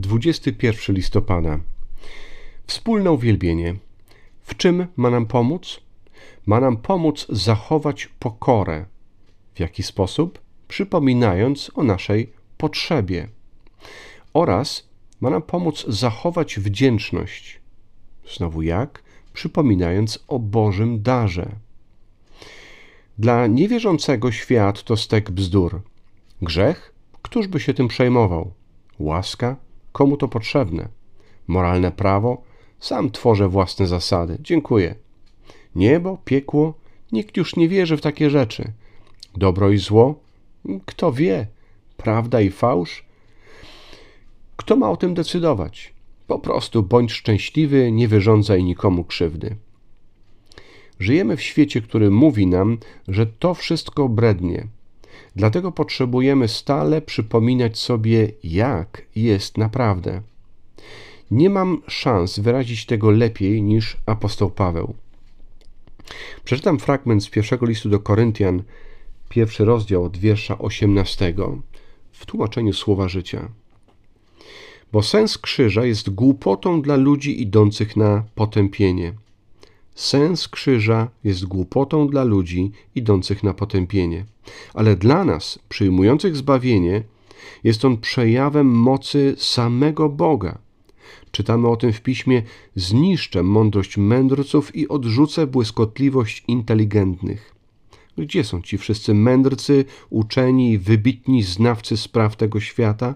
21 listopada. Wspólne uwielbienie. W czym ma nam pomóc? Ma nam pomóc zachować pokorę. W jaki sposób? Przypominając o naszej potrzebie. Oraz ma nam pomóc zachować wdzięczność. Znowu jak? Przypominając o Bożym darze. Dla niewierzącego świat to stek bzdur. Grzech? Któż by się tym przejmował? Łaska? Komu to potrzebne? Moralne prawo? Sam tworzę własne zasady. Dziękuję. Niebo, piekło? Nikt już nie wierzy w takie rzeczy. Dobro i zło? Kto wie? Prawda i fałsz? Kto ma o tym decydować? Po prostu bądź szczęśliwy, nie wyrządzaj nikomu krzywdy. Żyjemy w świecie, który mówi nam, że to wszystko brednie. Dlatego potrzebujemy stale przypominać sobie, jak jest naprawdę. Nie mam szans wyrazić tego lepiej niż apostoł Paweł. Przeczytam fragment z pierwszego listu do Koryntian, pierwszy rozdział od wiersza 18 w tłumaczeniu słowa życia. Bo sens krzyża jest głupotą dla ludzi idących na potępienie. Sens krzyża jest głupotą dla ludzi idących na potępienie, ale dla nas, przyjmujących zbawienie, jest on przejawem mocy samego Boga. Czytamy o tym w piśmie: Zniszczę mądrość mędrców i odrzucę błyskotliwość inteligentnych. Gdzie są ci wszyscy mędrcy, uczeni wybitni znawcy spraw tego świata?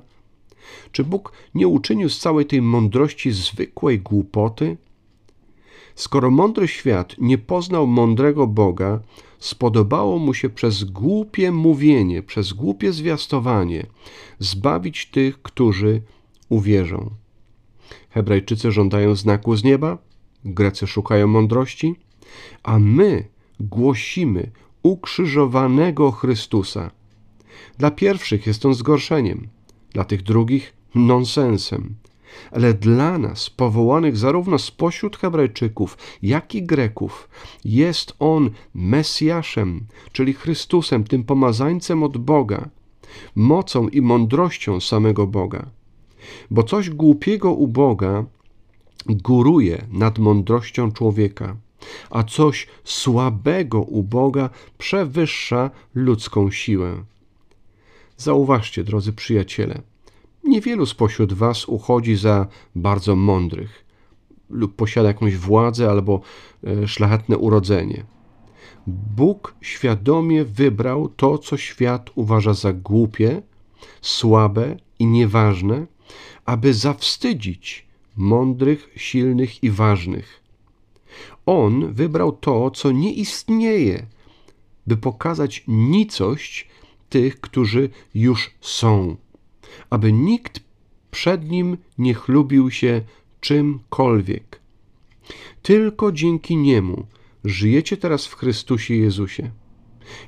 Czy Bóg nie uczynił z całej tej mądrości zwykłej głupoty? Skoro mądry świat nie poznał mądrego Boga, spodobało mu się przez głupie mówienie, przez głupie zwiastowanie zbawić tych, którzy uwierzą. Hebrajczycy żądają znaku z nieba, Grecy szukają mądrości, a my głosimy ukrzyżowanego Chrystusa. Dla pierwszych jest on zgorszeniem, dla tych drugich nonsensem ale dla nas, powołanych zarówno spośród Hebrajczyków, jak i Greków, jest On Mesjaszem, czyli Chrystusem, tym pomazańcem od Boga, mocą i mądrością samego Boga. Bo coś głupiego u Boga góruje nad mądrością człowieka, a coś słabego u Boga przewyższa ludzką siłę. Zauważcie, drodzy przyjaciele, Niewielu spośród Was uchodzi za bardzo mądrych lub posiada jakąś władzę albo e, szlachetne urodzenie. Bóg świadomie wybrał to, co świat uważa za głupie, słabe i nieważne, aby zawstydzić mądrych, silnych i ważnych. On wybrał to, co nie istnieje, by pokazać nicość tych, którzy już są aby nikt przed nim nie chlubił się czymkolwiek. Tylko dzięki niemu żyjecie teraz w Chrystusie Jezusie.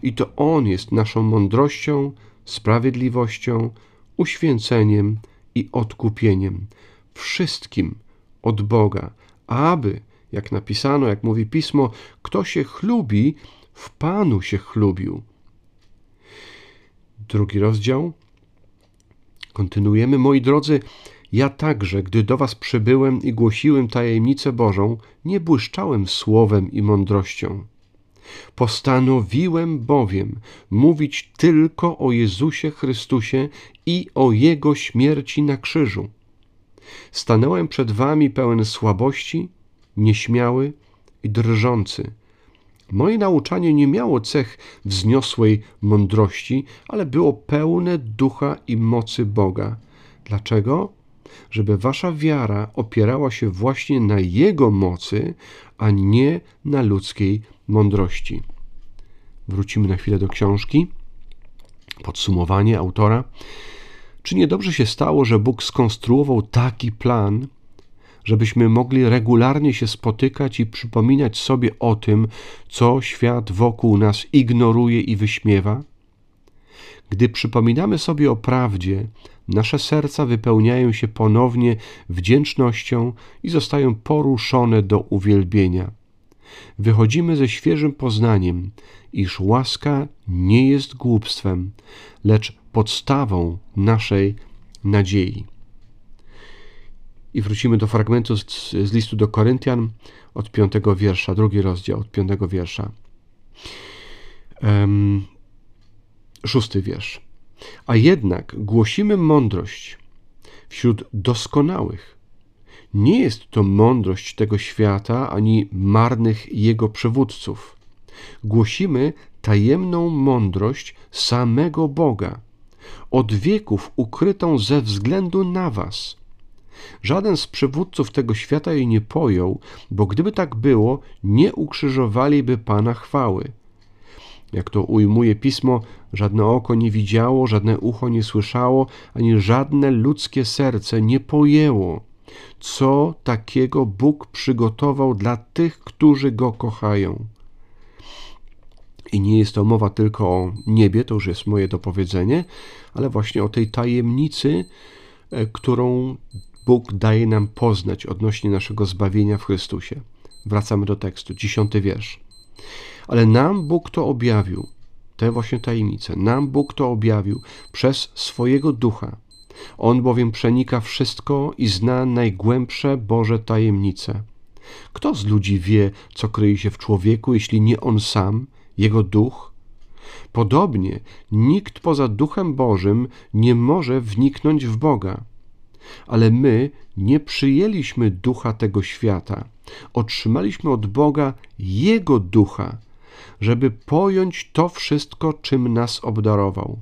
I to On jest naszą mądrością, sprawiedliwością, uświęceniem i odkupieniem. Wszystkim od Boga, aby, jak napisano, jak mówi pismo, kto się chlubi, w Panu się chlubił. Drugi rozdział, Kontynuujemy, moi drodzy, ja także, gdy do was przybyłem i głosiłem tajemnicę Bożą, nie błyszczałem słowem i mądrością. Postanowiłem bowiem mówić tylko o Jezusie Chrystusie i o Jego śmierci na krzyżu. Stanąłem przed wami pełen słabości, nieśmiały i drżący Moje nauczanie nie miało cech wzniosłej mądrości, ale było pełne ducha i mocy Boga. Dlaczego? Żeby wasza wiara opierała się właśnie na Jego mocy, a nie na ludzkiej mądrości. Wrócimy na chwilę do książki. Podsumowanie autora. Czy niedobrze się stało, że Bóg skonstruował taki plan, żebyśmy mogli regularnie się spotykać i przypominać sobie o tym, co świat wokół nas ignoruje i wyśmiewa? Gdy przypominamy sobie o prawdzie, nasze serca wypełniają się ponownie wdzięcznością i zostają poruszone do uwielbienia. Wychodzimy ze świeżym poznaniem, iż łaska nie jest głupstwem, lecz podstawą naszej nadziei. I wrócimy do fragmentu z, z listu do Koryntian od piątego wiersza, drugi rozdział od piątego wiersza. Um, szósty wiersz. A jednak głosimy mądrość wśród doskonałych. Nie jest to mądrość tego świata ani marnych jego przywódców. Głosimy tajemną mądrość samego Boga, od wieków ukrytą ze względu na Was. Żaden z przywódców tego świata jej nie pojął, bo gdyby tak było, nie ukrzyżowaliby Pana chwały. Jak to ujmuje pismo, żadne oko nie widziało, żadne ucho nie słyszało, ani żadne ludzkie serce nie pojęło, co takiego Bóg przygotował dla tych, którzy go kochają. I nie jest to mowa tylko o niebie, to już jest moje dopowiedzenie, ale właśnie o tej tajemnicy, e, którą Bóg daje nam poznać odnośnie naszego zbawienia w Chrystusie. Wracamy do tekstu, dziesiąty wiersz. Ale nam Bóg to objawił, te właśnie tajemnice, nam Bóg to objawił przez swojego ducha. On bowiem przenika wszystko i zna najgłębsze Boże tajemnice. Kto z ludzi wie, co kryje się w człowieku, jeśli nie on sam, jego duch? Podobnie nikt poza Duchem Bożym nie może wniknąć w Boga. Ale my nie przyjęliśmy ducha tego świata, otrzymaliśmy od Boga Jego ducha, żeby pojąć to wszystko, czym nas obdarował.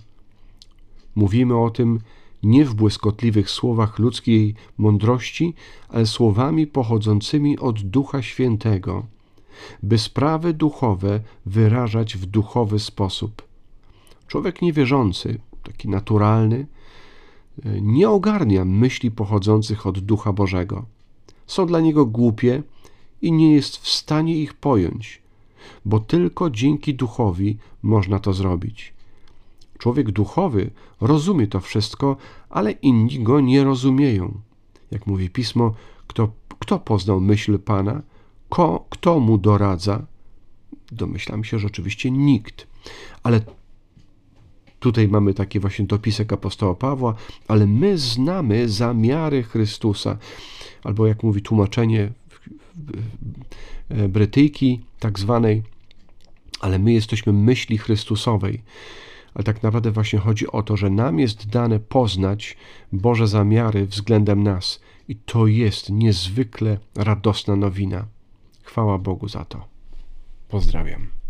Mówimy o tym nie w błyskotliwych słowach ludzkiej mądrości, ale słowami pochodzącymi od Ducha Świętego, by sprawy duchowe wyrażać w duchowy sposób. Człowiek niewierzący, taki naturalny, nie ogarnia myśli pochodzących od Ducha Bożego. Są dla niego głupie i nie jest w stanie ich pojąć, bo tylko dzięki duchowi można to zrobić. Człowiek duchowy rozumie to wszystko, ale inni go nie rozumieją. Jak mówi pismo, kto, kto poznał myśl Pana, Ko, kto mu doradza? Domyślam się, że oczywiście nikt. Ale tutaj mamy taki właśnie dopisek apostoła Pawła, ale my znamy zamiary Chrystusa. Albo jak mówi tłumaczenie Brytyjki, tak zwanej, ale my jesteśmy myśli Chrystusowej. Ale tak naprawdę właśnie chodzi o to, że nam jest dane poznać Boże zamiary względem nas. I to jest niezwykle radosna nowina. Chwała Bogu za to. Pozdrawiam.